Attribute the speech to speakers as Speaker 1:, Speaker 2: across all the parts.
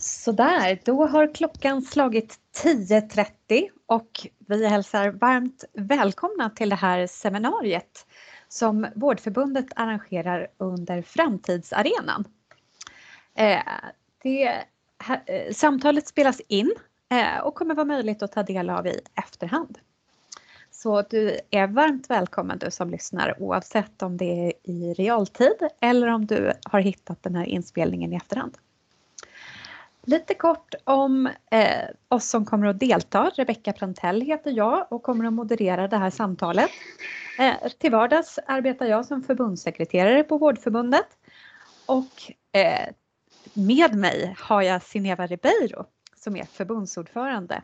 Speaker 1: Sådär, då har klockan slagit 10.30 och vi hälsar varmt välkomna till det här seminariet som Vårdförbundet arrangerar under Framtidsarenan. Eh, det, här, eh, samtalet spelas in eh, och kommer vara möjligt att ta del av i efterhand. Så du är varmt välkommen du som lyssnar oavsett om det är i realtid eller om du har hittat den här inspelningen i efterhand. Lite kort om eh, oss som kommer att delta. Rebecka Prantell heter jag och kommer att moderera det här samtalet. Eh, till vardags arbetar jag som förbundssekreterare på Vårdförbundet och eh, med mig har jag Sineva Ribeiro som är förbundsordförande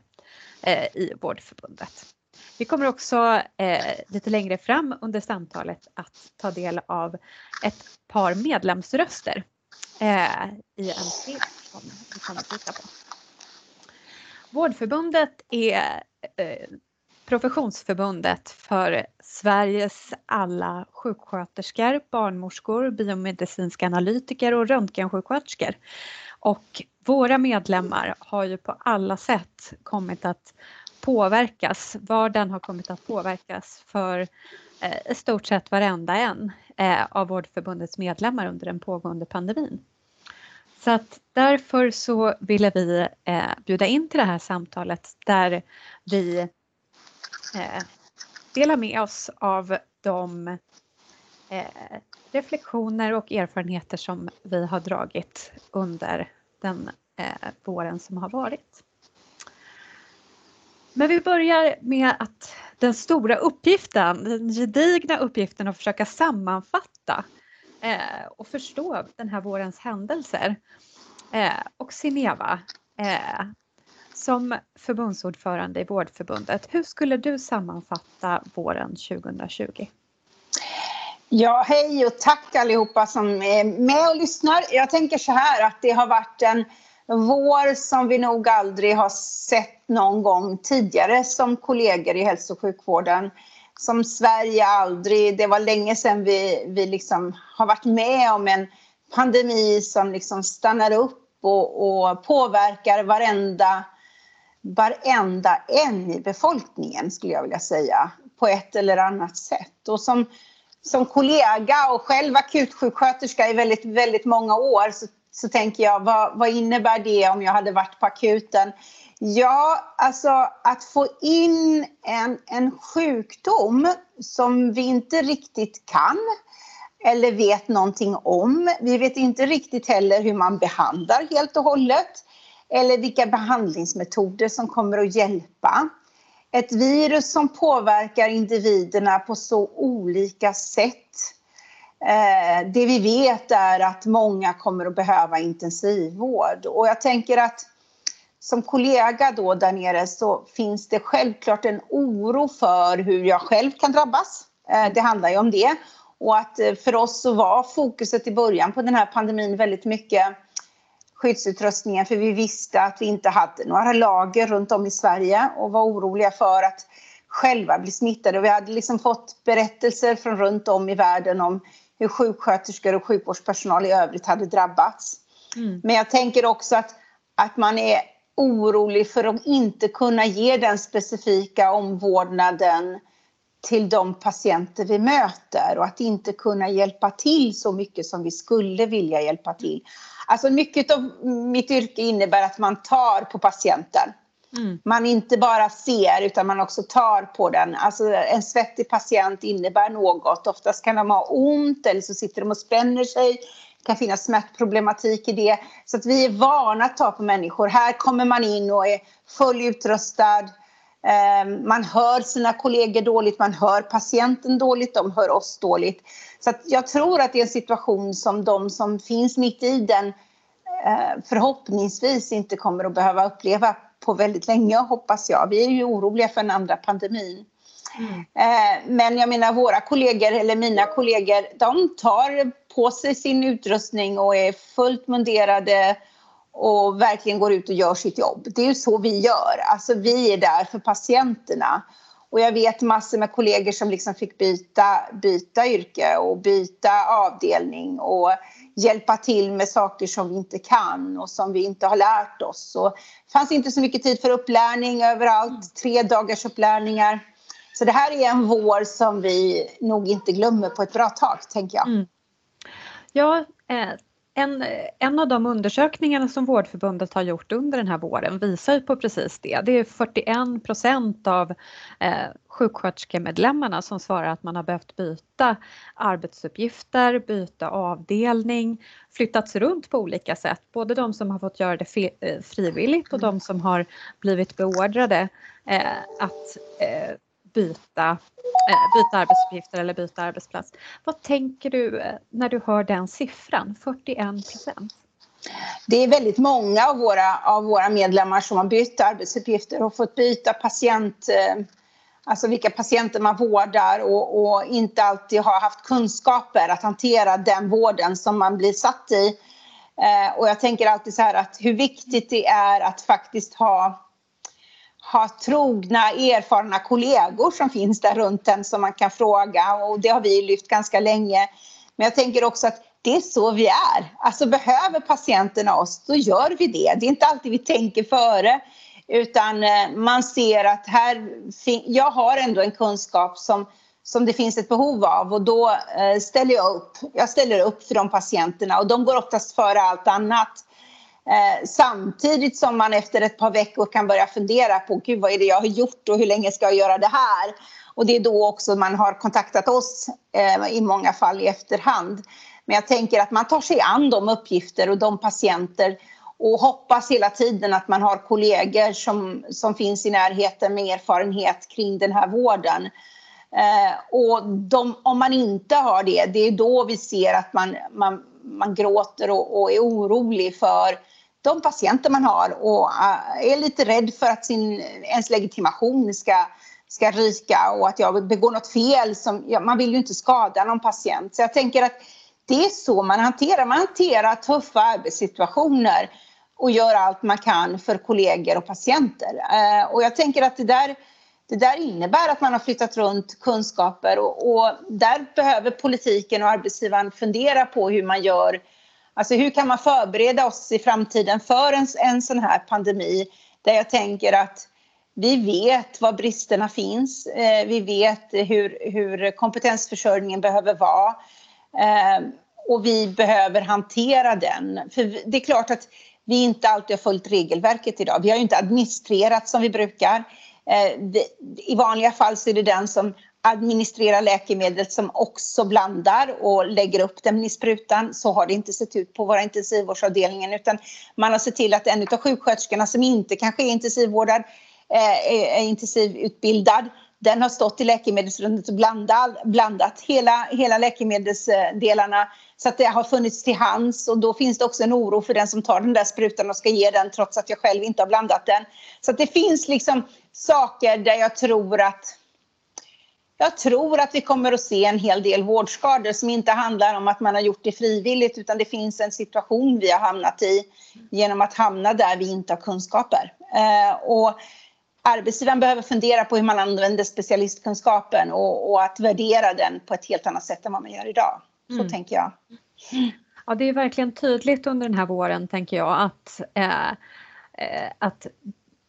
Speaker 1: eh, i Vårdförbundet. Vi kommer också eh, lite längre fram under samtalet att ta del av ett par medlemsröster eh, i en film som du kan titta på. Vårdförbundet är eh, professionsförbundet för Sveriges alla sjuksköterskor, barnmorskor, biomedicinska analytiker och röntgensjuksköterskor. Och våra medlemmar har ju på alla sätt kommit att påverkas, vardagen har kommit att påverkas för eh, i stort sett varenda en eh, av Vårdförbundets medlemmar under den pågående pandemin. Så att därför så ville vi eh, bjuda in till det här samtalet där vi eh, delar med oss av de eh, reflektioner och erfarenheter som vi har dragit under den eh, våren som har varit. Men vi börjar med att den stora uppgiften, den gedigna uppgiften att försöka sammanfatta eh, och förstå den här vårens händelser. Eh, och Sineva, eh, som förbundsordförande i Vårdförbundet, hur skulle du sammanfatta våren 2020?
Speaker 2: Ja, hej och tack allihopa som är med och lyssnar. Jag tänker så här att det har varit en vår som vi nog aldrig har sett någon gång tidigare som kollegor i hälso och sjukvården. Som Sverige aldrig, det var länge sedan vi, vi liksom har varit med om en pandemi som liksom stannar upp och, och påverkar varenda, varenda en i befolkningen skulle jag vilja säga på ett eller annat sätt. Och som, som kollega och själv akutsjuksköterska i väldigt, väldigt många år så så tänker jag, vad, vad innebär det om jag hade varit på akuten? Ja, alltså att få in en, en sjukdom som vi inte riktigt kan eller vet någonting om. Vi vet inte riktigt heller hur man behandlar helt och hållet eller vilka behandlingsmetoder som kommer att hjälpa. Ett virus som påverkar individerna på så olika sätt Eh, det vi vet är att många kommer att behöva intensivvård och jag tänker att som kollega då där nere så finns det självklart en oro för hur jag själv kan drabbas. Eh, det handlar ju om det. Och att eh, för oss så var fokuset i början på den här pandemin väldigt mycket skyddsutrustningen för vi visste att vi inte hade några lager runt om i Sverige och var oroliga för att själva bli smittade. Och vi hade liksom fått berättelser från runt om i världen om hur sjuksköterskor och sjukvårdspersonal i övrigt hade drabbats. Mm. Men jag tänker också att, att man är orolig för att inte kunna ge den specifika omvårdnaden till de patienter vi möter och att inte kunna hjälpa till så mycket som vi skulle vilja hjälpa till. Alltså mycket av mitt yrke innebär att man tar på patienten. Mm. Man inte bara ser utan man också tar på den. Alltså en svettig patient innebär något. Oftast kan de ha ont eller så sitter de och spänner sig. Det kan finnas smärtproblematik i det. Så att vi är vana att ta på människor. Här kommer man in och är fullutrustad. Ehm, man hör sina kollegor dåligt, man hör patienten dåligt, de hör oss dåligt. Så jag tror att det är en situation som de som finns mitt i den eh, förhoppningsvis inte kommer att behöva uppleva på väldigt länge hoppas jag. Vi är ju oroliga för en andra pandemin. Mm. Men jag menar våra kollegor, eller mina kollegor, de tar på sig sin utrustning och är fullt munderade och verkligen går ut och gör sitt jobb. Det är ju så vi gör. Alltså vi är där för patienterna. Och jag vet massor med kollegor som liksom fick byta, byta yrke och byta avdelning och hjälpa till med saker som vi inte kan och som vi inte har lärt oss. Och det fanns inte så mycket tid för upplärning överallt, tre dagars upplärningar. Så det här är en vår som vi nog inte glömmer på ett bra tag, tänker jag. Mm.
Speaker 1: Ja, eh, en, en av de undersökningarna som Vårdförbundet har gjort under den här våren visar ju på precis det. Det är 41 procent av eh, sjuksköterskemedlemmarna som svarar att man har behövt byta arbetsuppgifter, byta avdelning, flyttats runt på olika sätt. Både de som har fått göra det eh, frivilligt och de som har blivit beordrade eh, att eh, byta, eh, byta arbetsuppgifter eller byta arbetsplats. Vad tänker du eh, när du hör den siffran, 41 procent?
Speaker 2: Det är väldigt många av våra, av våra medlemmar som har bytt arbetsuppgifter och fått byta patient, eh, alltså vilka patienter man vårdar och, och, inte alltid har haft kunskaper att hantera den vården som man blir satt i. Eh, och jag tänker alltid så här att hur viktigt det är att faktiskt ha ha trogna, erfarna kollegor som finns där runt en som man kan fråga och det har vi lyft ganska länge. Men jag tänker också att det är så vi är. Alltså behöver patienterna oss, då gör vi det. Det är inte alltid vi tänker före utan eh, man ser att här, jag har ändå en kunskap som, som det finns ett behov av och då eh, ställer jag upp. Jag ställer upp för de patienterna och de går oftast före allt annat. Eh, samtidigt som man efter ett par veckor kan börja fundera på Gud, vad är det jag har gjort och hur länge ska jag göra det här? Och det är då också man har kontaktat oss eh, i många fall i efterhand. Men jag tänker att man tar sig an de uppgifter och de patienter och hoppas hela tiden att man har kollegor som, som finns i närheten med erfarenhet kring den här vården. Eh, och de, om man inte har det, det är då vi ser att man, man, man gråter och, och är orolig för de patienter man har och eh, är lite rädd för att sin, ens legitimation ska, ska ryka och att jag begår något fel. Som, ja, man vill ju inte skada någon patient. Så jag tänker att det är så man hanterar. Man hanterar tuffa arbetssituationer och gör allt man kan för kollegor och patienter. Eh, och jag tänker att det där, det där innebär att man har flyttat runt kunskaper och, och där behöver politiken och arbetsgivaren fundera på hur man gör Alltså hur kan man förbereda oss i framtiden för en, en sån här pandemi där jag tänker att vi vet var bristerna finns. Eh, vi vet hur, hur kompetensförsörjningen behöver vara. Eh, och vi behöver hantera den. För det är klart att vi inte alltid har följt regelverket idag. Vi har ju inte administrerat som vi brukar. Eh, I vanliga fall så är det den som administrerar läkemedlet som också blandar och lägger upp den i sprutan. Så har det inte sett ut på våra intensivvårdsavdelningar utan man har sett till att en av sjuksköterskorna som inte kanske är intensivvårdad, eh, är intensivutbildad, den har stått i läkemedelsrummet och blandat, blandat hela, hela läkemedelsdelarna så att det har funnits till hands och då finns det också en oro för den som tar den där sprutan och ska ge den trots att jag själv inte har blandat den. Så att det finns liksom saker där jag tror att jag tror att vi kommer att se en hel del vårdskador som inte handlar om att man har gjort det frivilligt utan det finns en situation vi har hamnat i genom att hamna där vi inte har kunskaper. Eh, och arbetsgivaren behöver fundera på hur man använder specialistkunskapen och, och, att värdera den på ett helt annat sätt än vad man gör idag. Så mm. tänker jag.
Speaker 1: Ja, det är verkligen tydligt under den här våren, tänker jag, att, eh, eh att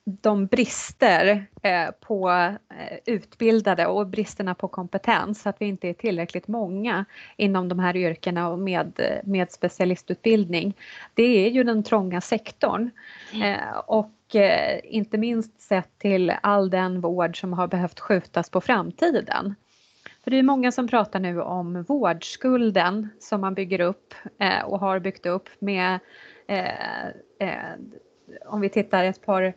Speaker 1: de brister eh, på eh, utbildade och bristerna på kompetens, att vi inte är tillräckligt många inom de här yrkena och med, med specialistutbildning. Det är ju den trånga sektorn eh, och inte minst sett till all den vård som har behövt skjutas på framtiden. För det är många som pratar nu om vårdskulden som man bygger upp och har byggt upp med om vi tittar ett par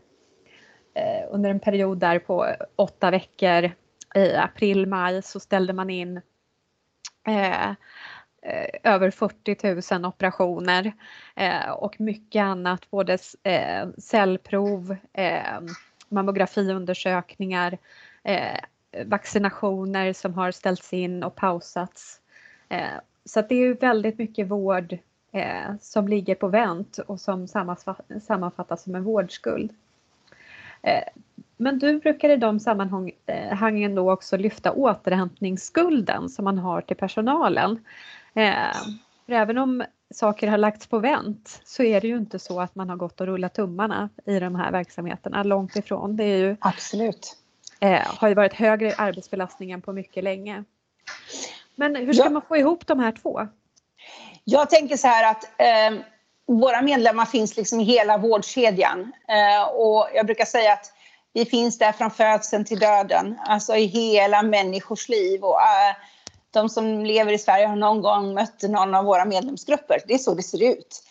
Speaker 1: Eh, under en period där på åtta veckor i april, maj så ställde man in eh, eh över 40 000 operationer eh, och mycket annat, både eh, cellprov, eh, mammografiundersökningar, eh, vaccinationer som har ställts in och pausats. så det är väldigt mycket vård som ligger på vänt och som sammanfattas som en vårdskuld. Eh, Men du brukar i de sammanhangen då också lyfta återhämtningsskulden som man har till personalen. För även om saker har lagts på vänt så är det ju inte så att man har gått och rullat tummarna i de här verksamheterna, långt ifrån. Det är ju,
Speaker 2: Absolut.
Speaker 1: Eh, har ju varit högre arbetsbelastning än på mycket länge. Men hur ska ja. man få ihop de här två?
Speaker 2: Jag tänker så här att eh, våra medlemmar finns liksom i hela vårdkedjan. Eh, och jag brukar säga att vi finns där från födseln till döden, alltså i hela människors liv. Och, eh, de som lever i Sverige har någon gång mött någon av våra medlemsgrupper. Det är så det ser ut.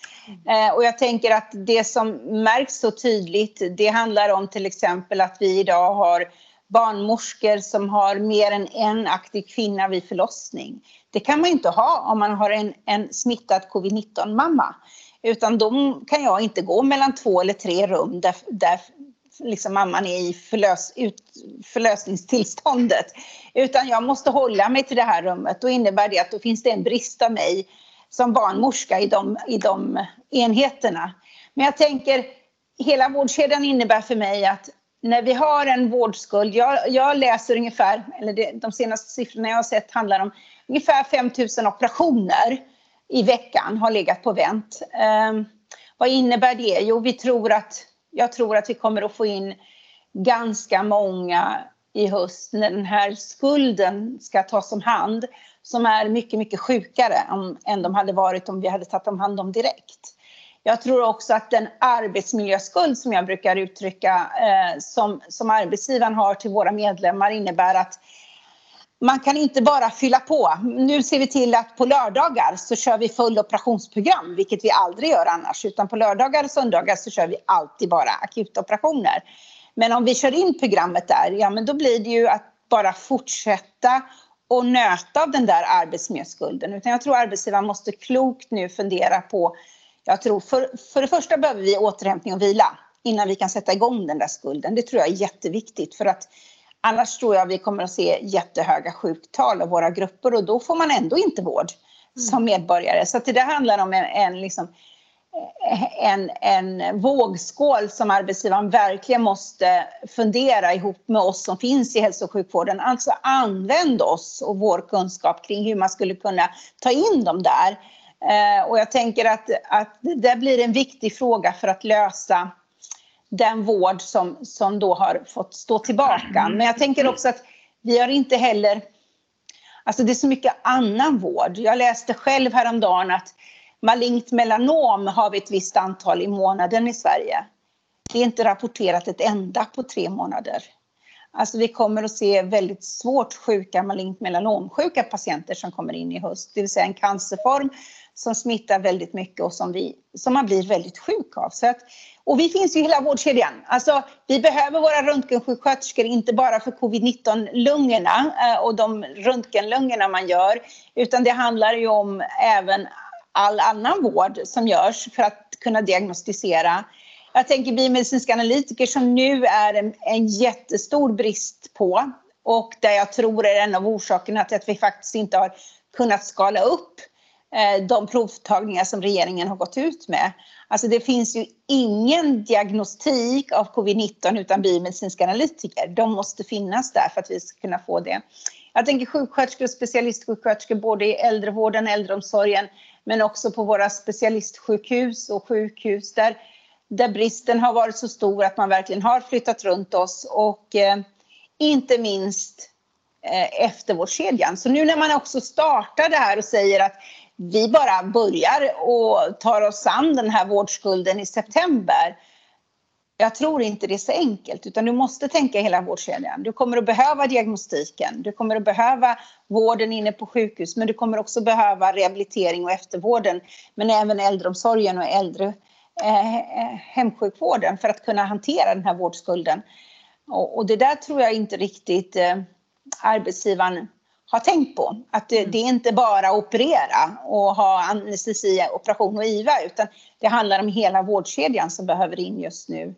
Speaker 2: Eh, och jag tänker att det som märks så tydligt, det handlar om till exempel att vi idag har barnmorskor som har mer än en aktiv kvinna vid förlossning. Det kan man inte ha om man har en, en smittad covid-19-mamma. Utan då kan jag inte gå mellan två eller tre rum där, där liksom mamman är i förlös, ut, förlösningstillståndet. Utan jag måste hålla mig till det här rummet. Då innebär det att då finns det en brist av mig som barnmorska i de, i de enheterna. Men jag tänker, hela vårdkedjan innebär för mig att när vi har en vårdskuld, jag, jag läser ungefär, eller det, de senaste siffrorna jag har sett handlar om ungefär 5 000 operationer i veckan har legat på vänt. Ehm, vad innebär det? Jo, vi tror att jag tror att vi kommer att få in ganska många i höst när den här skulden ska tas om hand som är mycket, mycket sjukare än de hade varit om vi hade tagit om hand om direkt. Jag tror också att den arbetsmiljöskuld som jag brukar uttrycka eh, som, som arbetsgivaren har till våra medlemmar innebär att man kan inte bara fylla på. Nu ser vi till att på lördagar så kör vi full operationsprogram, vilket vi aldrig gör annars. Utan på lördagar och söndagar så kör vi alltid bara akutoperationer. Men om vi kör in programmet där, ja men då blir det ju att bara fortsätta och nöta av den där arbetsmiljöskulden. Utan jag tror arbetsgivaren måste klokt nu fundera på, jag tror för, för det första behöver vi återhämtning och vila innan vi kan sätta igång den där skulden. Det tror jag är jätteviktigt för att Annars tror jag vi kommer att se jättehöga sjuktal av våra grupper och då får man ändå inte vård mm. som medborgare. Så det handlar om en, en, liksom, en, en vågskål som arbetsgivaren verkligen måste fundera ihop med oss som finns i hälso och sjukvården. Alltså använd oss och vår kunskap kring hur man skulle kunna ta in dem där. Eh, och jag tänker att, att det blir en viktig fråga för att lösa den vård som, som då har fått stå tillbaka. Men jag tänker också att vi har inte heller... Alltså det är så mycket annan vård. Jag läste själv häromdagen att malignt melanom har vi ett visst antal i månaden i Sverige. Det är inte rapporterat ett enda på tre månader. Alltså vi kommer att se väldigt svårt sjuka, malignt melanomsjuka patienter som kommer in i höst. Det vill säga en cancerform som smittar väldigt mycket och som, vi, som man blir väldigt sjuk av. Så att, och vi finns i hela vårdkedjan. Alltså, vi behöver våra röntgensjuksköterskor inte bara för covid-19-lungorna eh, och de röntgenlungorna man gör, utan det handlar ju om även all annan vård som görs för att kunna diagnostisera. Jag tänker biomedicinska analytiker som nu är en, en jättestor brist på och där jag tror är en av orsakerna till att vi faktiskt inte har kunnat skala upp Eh, Eh, de provtagningar som regeringen har gått ut med. Alltså det finns ju ingen diagnostik av covid-19 utan biomedicinska analytiker. De måste finnas där för att vi ska kunna få det. Jag tänker sjuksköterskor och specialistsjuksköterskor både i äldrevården, äldreomsorgen men också på våra specialistsjukhus och sjukhus där, där bristen har varit så stor att man verkligen har flyttat runt oss och eh, inte minst eh, eftervårdskedjan. Så nu när man också startar det här och säger att vi bara börjar och tar oss an den här vårdskulden i september. Jag tror inte det är så enkelt, utan du måste tänka hela vårdkedjan. Du kommer att behöva diagnostiken, du kommer att behöva vården inne på sjukhus, men du kommer också behöva rehabilitering och eftervården, men även äldreomsorgen och äldre eh, eh hemsjukvården för att kunna hantera den här vårdskulden. Och, och det där tror jag inte riktigt eh, arbetsgivaren har tänkt på. Att det, mm. det är inte bara operera och ha anestesi, operation och IVA utan det handlar om hela vårdkedjan som behöver in just nu.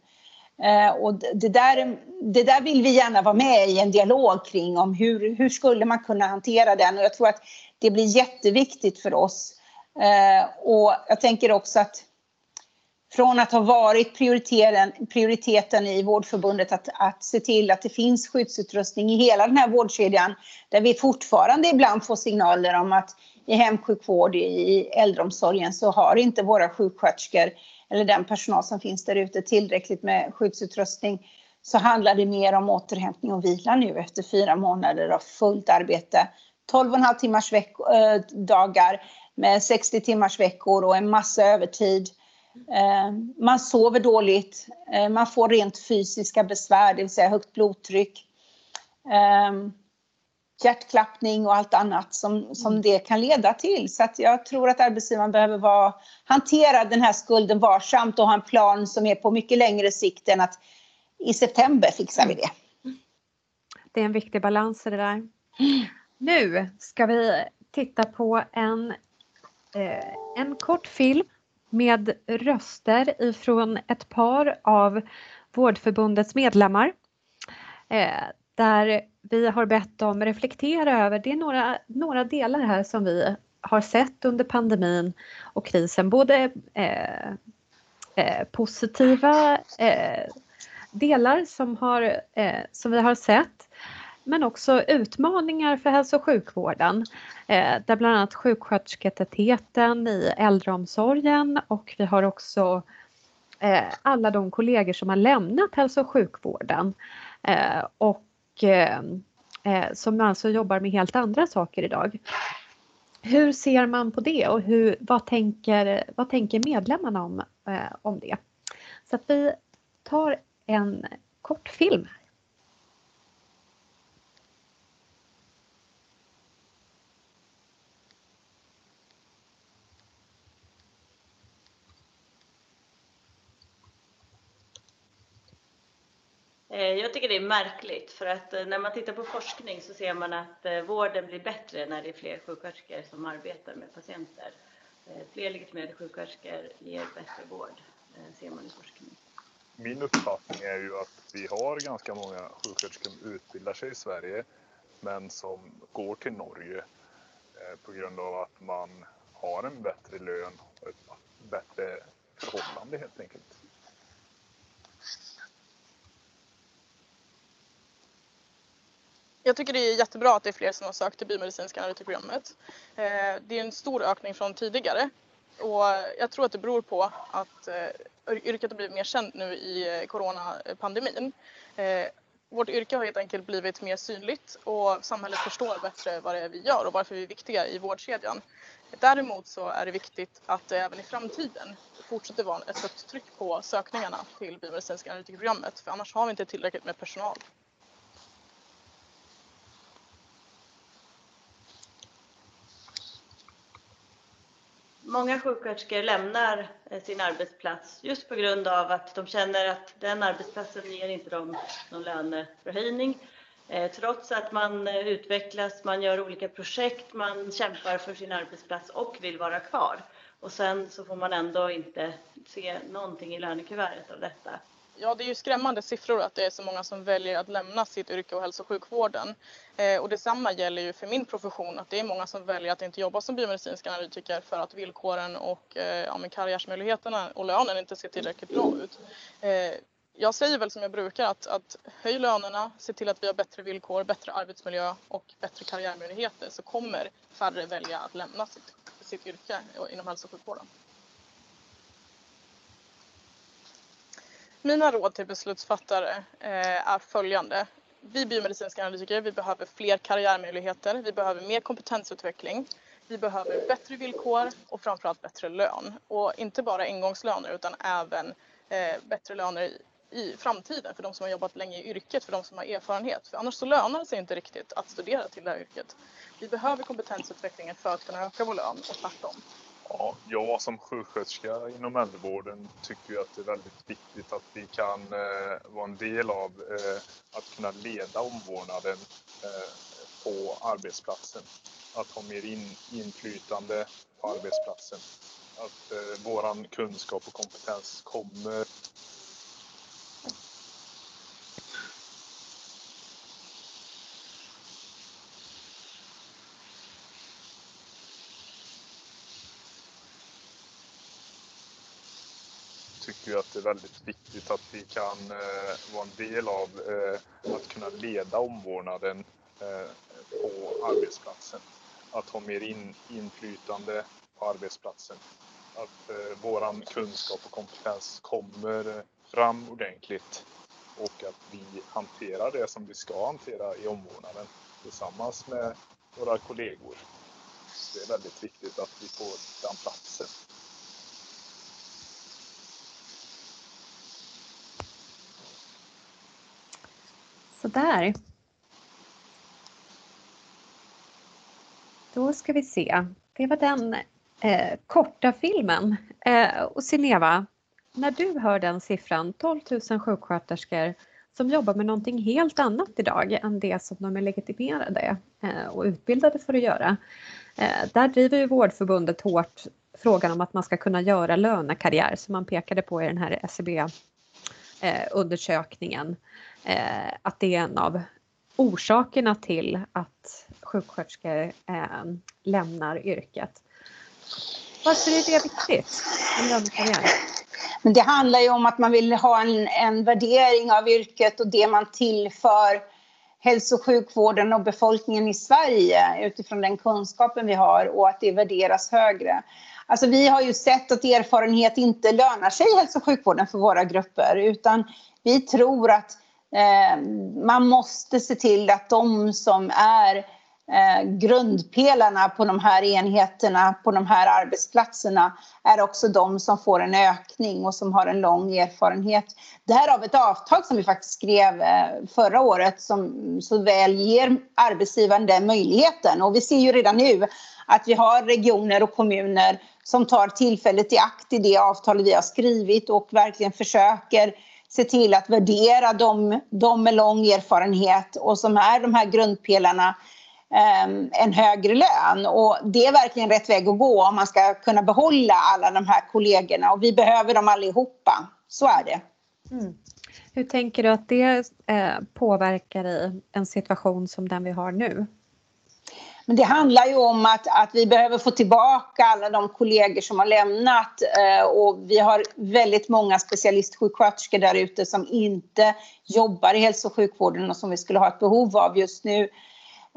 Speaker 2: Eh, och det, där, det där vill vi gärna vara med i en dialog kring om hur, hur skulle man kunna hantera den och jag tror att det blir jätteviktigt för oss. Eh, och jag tänker också att från att ha varit prioriteten, prioriteten i Vårdförbundet att, att se till att det finns skyddsutrustning i hela den här vårdkedjan, där vi fortfarande ibland får signaler om att i hemsjukvård, i äldreomsorgen så har inte våra sjuksköterskor eller den personal som finns där ute tillräckligt med skyddsutrustning så handlar det mer om återhämtning och vila nu efter fyra månader av fullt arbete. 12,5 timmars veck, eh, dagar med 60 timmars veckor och en massa övertid. Äh, man sover dåligt, äh, man får rent fysiska besvär, det vill säga högt blodtryck, hjärtklappning och allt annat som, som mm. det kan leda till. Så jag tror att arbetsgivaren behöver vara, hantera den här skulden varsamt och ha en plan som är på mycket längre sikt än att i september fixar vi det.
Speaker 1: Det är en viktig balans i det där. Nu ska vi titta på en, eh, en kort film med röster ifrån ett par av Vårdförbundets medlemmar. Eh, där vi har bett dem reflektera över, det är några, några delar här som vi har sett under pandemin och krisen, både eh, eh, positiva eh, delar som, har, eh, som vi har sett men också utmaningar för hälso och sjukvården eh, där bland annat sjukskötersketätheten i äldreomsorgen och vi har också eh, alla de kollegor som har lämnat hälso och sjukvården eh, och eh, eh som alltså jobbar med helt andra saker idag. Hur ser man på det och hur, vad, tänker, vad tänker medlemmarna om, eh, om det? Så att vi tar en kort film.
Speaker 3: Eh, jag tycker det är märkligt för att eh, när man tittar på forskning så ser man att eh, vården blir bättre när det är fler sjuksköterskor som arbetar med patienter. Fler legitimerade sjuksköterskor ger bättre vård, ser man i forskning
Speaker 4: min uppfattning är ju att vi har ganska många sjuksköterskor som utbildar sig i Sverige men som går till Norge på grund av att man har en bättre lön och ett bättre förhållande helt enkelt.
Speaker 5: Jag tycker det är jättebra att det är fler som har sökt till biomedicinska analytikprogrammet. Eh, det är en stor ökning från tidigare och jag tror att det beror på att eh, yrket har blivit mer känt nu i eh, coronapandemin. Vårt yrke har helt enkelt blivit mer synligt och samhället förstår bättre vad det är vi gör och varför vi är viktiga i vårdkedjan. Däremot så är det viktigt att det även i framtiden fortsätter vara ett högt tryck på sökningarna till biomedicinska analytikerprogrammet för annars har vi inte tillräckligt med personal.
Speaker 3: Många sjuksköterskor lämnar eh, sin arbetsplats just på grund av att de känner att den arbetsplatsen ger inte dem någon löneförhöjning. Eh, trots att man eh, utvecklas, man gör olika projekt, man kämpar för sin arbetsplats och vill vara kvar. Och sen så får man ändå inte se någonting i lönekuvertet av detta.
Speaker 5: Ja, det är ju skrämmande siffror att det är så många som väljer att lämna sitt yrke och hälso och sjukvården. Eh, och detsamma gäller ju för min profession, att det är många som väljer att inte jobba som biomedicinsk analytiker för att villkoren och eh, ja, karriärsmöjligheterna och lönen inte ser tillräckligt bra ut. Eh, jag säger väl som jag brukar att, att höj lönerna, se till att vi har bättre villkor, bättre arbetsmiljö och bättre karriärmöjligheter så kommer färre välja att lämna sitt, sitt yrke inom hälso och sjukvården. Mina råd till beslutsfattare eh, är följande. Vi biomedicinska analytiker, vi behöver fler karriärmöjligheter, vi behöver mer kompetensutveckling, vi behöver bättre villkor och framförallt bättre lön. Och inte bara ingångslöner utan även eh, bättre löner i, i framtiden för de som har jobbat länge i yrket, för de som har erfarenhet. För annars så lönar det sig inte riktigt att studera till det här yrket. Vi behöver kompetensutvecklingen för att kunna öka vår lön och tvärtom.
Speaker 4: Ja, jag som sjuksköterska inom äldrevården tycker att det är väldigt viktigt att vi kan eh, vara en del av eh, att kunna leda omvårdnaden eh, på arbetsplatsen. Att ha mer in, inflytande på arbetsplatsen. Att eh, våran kunskap och kompetens kommer tycker jag att det är väldigt viktigt att vi kan eh, vara en del av eh, att kunna leda omvårdnaden eh, på arbetsplatsen. Att ha mer in, inflytande på arbetsplatsen. Att eh, våran kunskap och kompetens kommer fram ordentligt och att vi hanterar det som vi ska hantera i omvårdnaden tillsammans med våra kollegor. Det är väldigt viktigt att vi får den platsen.
Speaker 1: Sådär. Då ska vi se. Det var den eh, korta filmen. Eh, och Sineva, när du hör den siffran, 12 000 sjuksköterskor som jobbar med någonting helt annat idag än det som de är legitimerade eh, och utbildade för att göra. Eh, där driver ju Vårdförbundet hårt frågan om att man ska kunna göra lönekarriär som man pekade på i den här SCB eh, undersökningen. Eh, att det är en av orsakerna till att sjuksköterskor eh, lämnar yrket. Varför är det viktigt?
Speaker 2: Men det handlar ju om att man vill ha en, en värdering av yrket och det man tillför hälso och sjukvården och befolkningen i Sverige utifrån den kunskapen vi har och att det värderas högre. Alltså vi har ju sett att erfarenhet inte lönar sig i hälso och sjukvården för våra grupper utan vi tror att eh, man måste se till att de som är eh, grundpelarna på de här enheterna, på de här arbetsplatserna är också de som får en ökning och som har en lång erfarenhet. Därav ett avtal som vi faktiskt skrev eh, förra året som så väl ger arbetsgivaren den möjligheten. Och vi ser ju redan nu att vi har regioner och kommuner som tar tillfället i akt i det avtal vi har skrivit och verkligen försöker se till att värdera de, de med lång erfarenhet och som är de här grundpelarna ehm, en högre lön. Och det är verkligen rätt väg att gå om man ska kunna behålla alla de här kollegorna och vi behöver dem allihopa. Så är det. Mm.
Speaker 1: Hur tänker du att det eh, påverkar i en situation som den vi har nu?
Speaker 2: Men det handlar ju om att, att vi behöver få tillbaka alla de kollegor som har lämnat eh, och vi har väldigt många specialistsjuksköterskor där ute som inte jobbar i hälso och sjukvården och som vi skulle ha ett behov av just nu.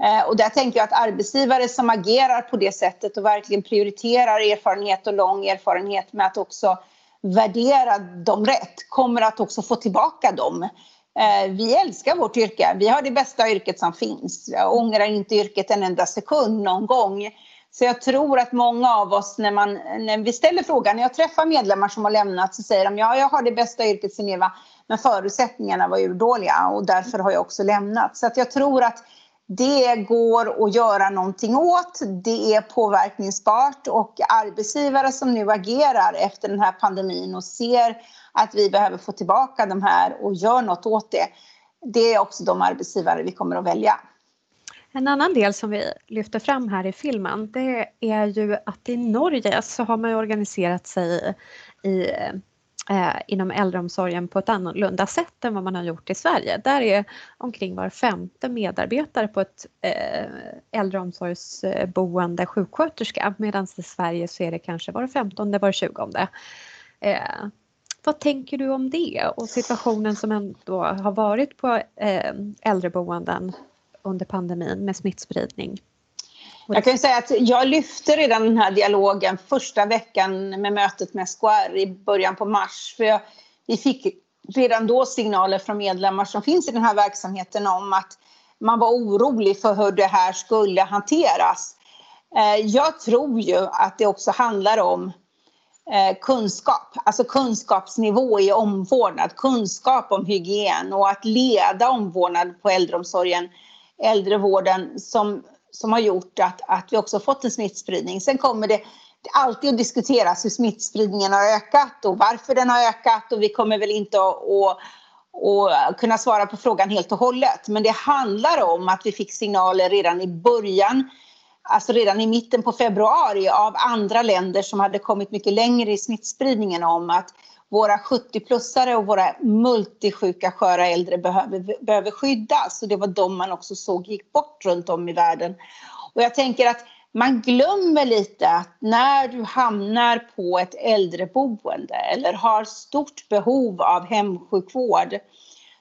Speaker 2: Eh, och där tänker jag att arbetsgivare som agerar på det sättet och verkligen prioriterar erfarenhet och lång erfarenhet med att också värdera dem rätt kommer att också få tillbaka dem. Eh, vi älskar vårt yrke. Vi har det bästa yrket som finns. Jag ångrar inte yrket en enda sekund någon gång. Så jag tror att många av oss när, man, när vi ställer frågan, när jag träffar medlemmar som har lämnat så säger de ja, jag har det bästa yrket Sineva, men förutsättningarna var urdåliga, och därför har jag också lämnat. Så att jag tror att det går att göra någonting åt, det är påverkningsbart och arbetsgivare som nu agerar efter den här pandemin och ser att vi behöver få tillbaka de här och gör något åt det. Det är också de arbetsgivare vi kommer att välja.
Speaker 1: En annan del som vi lyfter fram här i filmen det är ju att i Norge så har man organiserat sig i eh, inom äldreomsorgen på ett annorlunda sätt än vad man har gjort i Sverige. Där är omkring var femte medarbetare på ett eh, äldreomsorgsboende sjuksköterska medan i Sverige så är det kanske var femtonde, var tjugonde. Eh, vad tänker du om det och situationen som ändå har varit på eh, äldreboenden under pandemin med smittspridning?
Speaker 2: Jag kan säga att jag lyfte redan den här dialogen första veckan med mötet med SKR i början på mars. För jag, vi fick redan då signaler från medlemmar som finns i den här verksamheten om att man var orolig för hur det här skulle hanteras. Eh, jag tror ju att det också handlar om eh, kunskap, alltså kunskapsnivå i omvårdnad, kunskap om hygien och att leda omvårdnad på äldreomsorgen, äldrevården som som har gjort att, att vi också fått en smittspridning. Sen kommer det alltid att diskuteras hur smittspridningen har ökat och varför den har ökat och vi kommer väl inte att, att, att kunna svara på frågan helt och hållet. Men det handlar om att vi fick signaler redan i början, alltså redan i mitten på februari av andra länder som hade kommit mycket längre i smittspridningen om att våra 70-plussare och våra multisjuka sköra äldre behöver, behöver skyddas. Och det var de man också såg gick bort runt om i världen. Och jag tänker att man glömmer lite att när du hamnar på ett äldreboende eller har stort behov av hemsjukvård,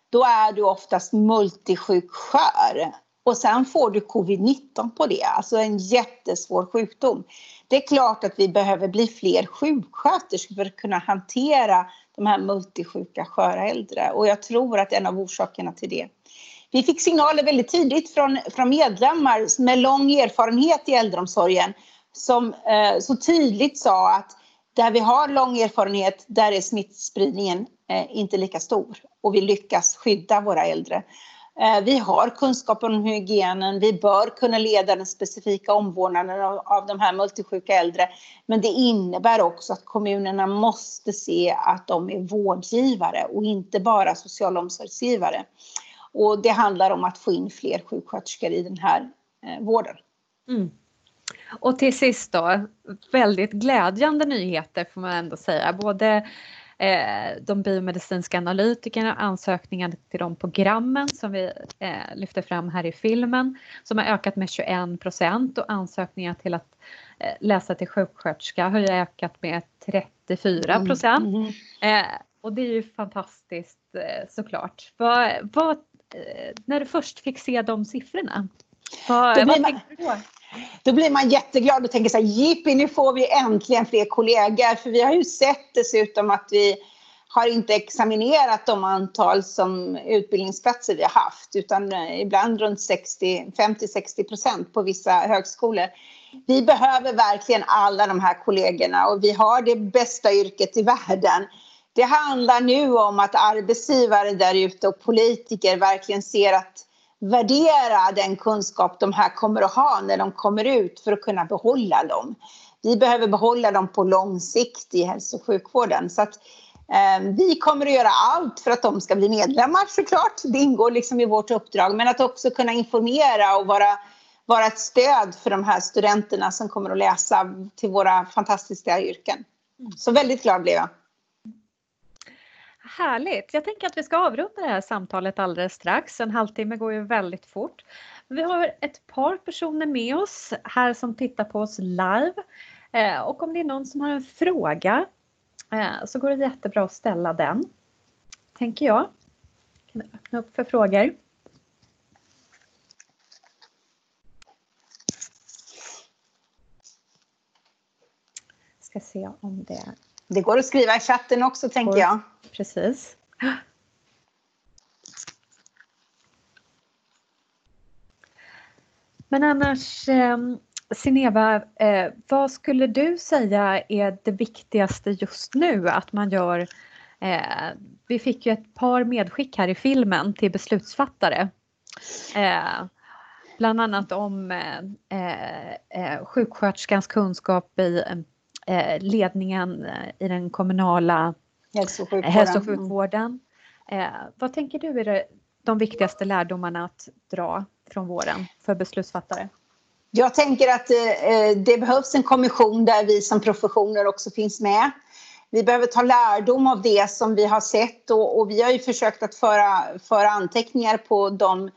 Speaker 2: då är du oftast multisjukskör. Och sen får du covid-19 på det, alltså en jättesvår sjukdom. Det är klart att vi behöver bli fler sjuksköterskor för att kunna hantera de här multisjuka sköra äldre. Och jag tror att en av orsakerna till det vi fick signaler väldigt tidigt från, från medlemmar med lång erfarenhet i äldreomsorgen som eh, så tydligt sa att där vi har lång erfarenhet, där är smittspridningen eh, inte lika stor och vi lyckas skydda våra äldre. Eh, vi har kunskap om hygienen, vi bör kunna leda den specifika omvårdnaden av, av de här multisjuka äldre. Men det innebär också att kommunerna måste se att de är vårdgivare och inte bara socialomsorgsgivare. Och det handlar om att få in fler sjuksköterskor i den här eh, vården. Mm.
Speaker 1: Och till sist då, väldigt glädjande nyheter får man ändå säga. Både eh, de biomedicinska analytikerna, ansökningarna till de programmen som vi eh, lyfter fram här i filmen som har ökat med 21 procent och ansökningar till att eh, läsa till sjuksköterska har ju ökat med 34 procent. Mm, mm. Eh, och det är ju fantastiskt eh, såklart. Vad, vad Eh, när du först fick se de siffrorna? Vad,
Speaker 2: då, blir man, då? Då blir man jätteglad och tänker så här, jippi nu får vi äntligen fler kollegor. För vi har ju sett dessutom att vi har inte examinerat de antal som utbildningsplatser vi har haft utan eh, ibland runt 50-60 procent på vissa högskolor. Vi behöver verkligen alla de här kollegorna och vi har det bästa yrket i världen. Det handlar nu om att arbetsgivare där ute och politiker verkligen ser att värdera den kunskap de här kommer att ha när de kommer ut för att kunna behålla dem. Vi behöver behålla dem på lång sikt i hälso och sjukvården. Så att, eh, vi kommer att göra allt för att de ska bli medlemmar såklart. Det ingår liksom i vårt uppdrag. Men att också kunna informera och vara, vara ett stöd för de här studenterna som kommer att läsa till våra fantastiska yrken. Så väldigt glad blev jag.
Speaker 1: Härligt! Jag tänker att vi ska avrunda det här samtalet alldeles strax. En halvtimme går ju väldigt fort. Vi har ett par personer med oss här som tittar på oss live. Eh, och om det är någon som har en fråga eh, så går det jättebra att ställa den. Tänker jag. Kan öppna upp för frågor. Ska se om det...
Speaker 2: Det går att skriva i chatten också tänker jag
Speaker 1: precis. Men annars, eh, Sineva, eh, vad skulle du säga är det viktigaste just nu att man gör? Eh, vi fick ju ett par medskick här i filmen till beslutsfattare. Eh, bland annat om eh, sjuksköterskans kunskap i ledningen i den kommunala hälso och sjukvården. Hälso och sjukvården. Eh, vad tänker du är det, de viktigaste lärdomarna att dra från våren för beslutsfattare?
Speaker 2: Jag tänker att eh, det behövs en kommission där vi som professioner också finns med. Vi behöver ta lärdom av det som vi har sett och, och vi har ju försökt att föra, föra anteckningar på de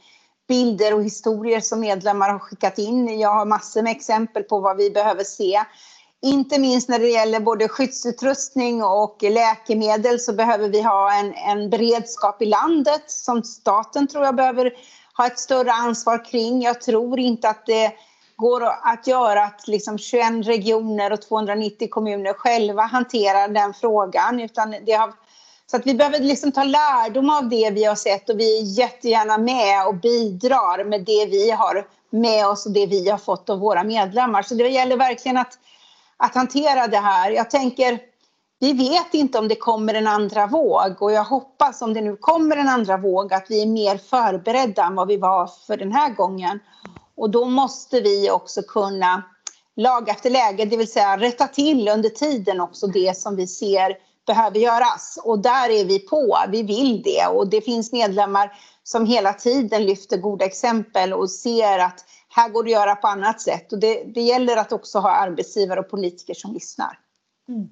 Speaker 2: bilder och historier som medlemmar har skickat in. Jag har massor med exempel på vad vi behöver se. Inte minst när det gäller både skyddsutrustning och läkemedel så behöver vi ha en, en beredskap i landet som staten tror jag behöver ha ett större ansvar kring. Jag tror inte att det går att göra att liksom 21 regioner och 290 kommuner själva hanterar den frågan. Utan det har, så att vi behöver liksom ta lärdom av det vi har sett och vi är jättegärna med och bidrar med det vi har med oss och det vi har fått av våra medlemmar. Så det gäller verkligen att att hantera det här. Jag tänker, vi vet inte om det kommer en andra våg och jag hoppas om det nu kommer en andra våg att vi är mer förberedda än vad vi var för den här gången. Och då måste vi också kunna laga efter läge, det vill säga rätta till under tiden också det som vi ser behöver göras. Och där är vi på, vi vill det och det finns medlemmar som hela tiden lyfter goda exempel och ser att här går det att göra på annat sätt. Och det, det gäller att också ha arbetsgivare och politiker som lyssnar. Mm.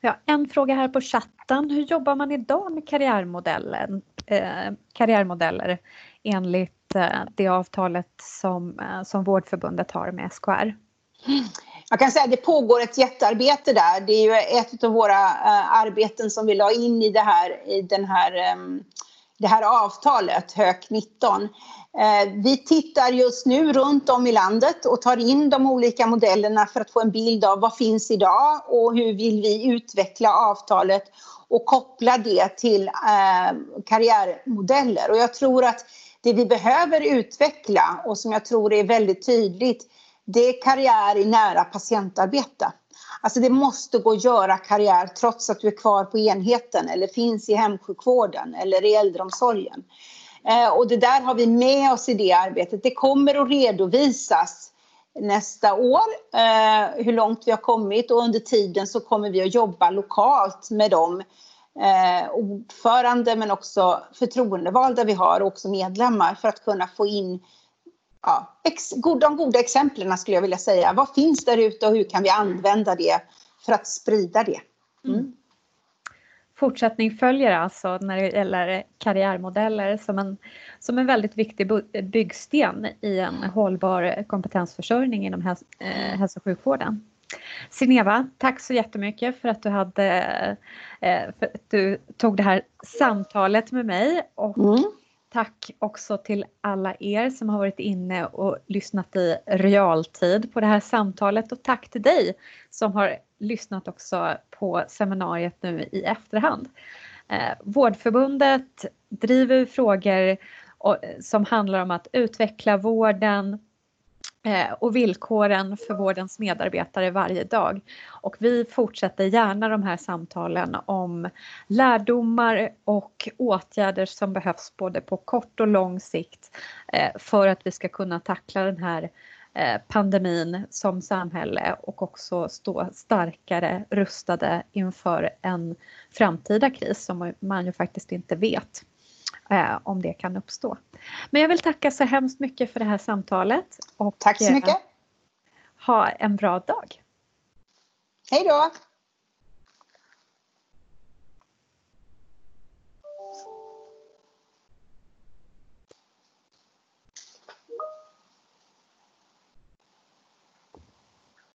Speaker 1: Ja, en fråga här på chatten. Hur jobbar man idag med karriärmodellen, eh, karriärmodeller enligt eh, det avtalet som, eh, som Vårdförbundet har med SKR?
Speaker 2: Jag kan säga att det pågår ett jättearbete där. Det är ju ett av våra uh, arbeten som vi la in i det här, i den här, um, det här avtalet, HÖK 19. Eh, vi tittar just nu runt om i landet och tar in de olika modellerna för att få en bild av vad finns idag och hur vill vi utveckla avtalet och koppla det till eh, karriärmodeller. Och jag tror att det vi behöver utveckla och som jag tror är väldigt tydligt det är karriär i nära patientarbete. Alltså det måste gå att göra karriär trots att du är kvar på enheten eller finns i hemsjukvården eller i äldreomsorgen. Eh, och det där har vi med oss i det arbetet. Det kommer att redovisas nästa år eh, hur långt vi har kommit och under tiden så kommer vi att jobba lokalt med de eh, ordförande men också förtroendevalda vi har och också medlemmar för att kunna få in ja, ex, de goda exemplen skulle jag vilja säga. Vad finns där ute och hur kan vi använda det för att sprida det? Mm. mm.
Speaker 1: Fortsättning följer alltså när det gäller karriärmodeller som en, som en väldigt viktig byggsten i en hållbar kompetensförsörjning inom häls eh, hälso och sjukvården. Sineva, tack så jättemycket för att du, hade, eh, för att du tog det här samtalet med mig och mm. Tack också till alla er som har varit inne och lyssnat i realtid på det här samtalet och tack till dig som har lyssnat också på seminariet nu i efterhand. Eh, Vårdförbundet driver frågor som handlar om att utveckla vården, Eh, och villkoren för vårdens medarbetare varje dag. Och vi fortsätter gärna de här samtalen om lärdomar och åtgärder som behövs både på kort och lång sikt eh, för att vi ska kunna tackla den här eh, pandemin som samhälle och också stå starkare rustade inför en framtida kris som man ju faktiskt inte vet eh, om det kan uppstå. Men jag vill tacka så hemskt mycket för det här samtalet.
Speaker 2: Och, Tack så mycket. Eh,
Speaker 1: ha en bra dag.
Speaker 2: Hej då.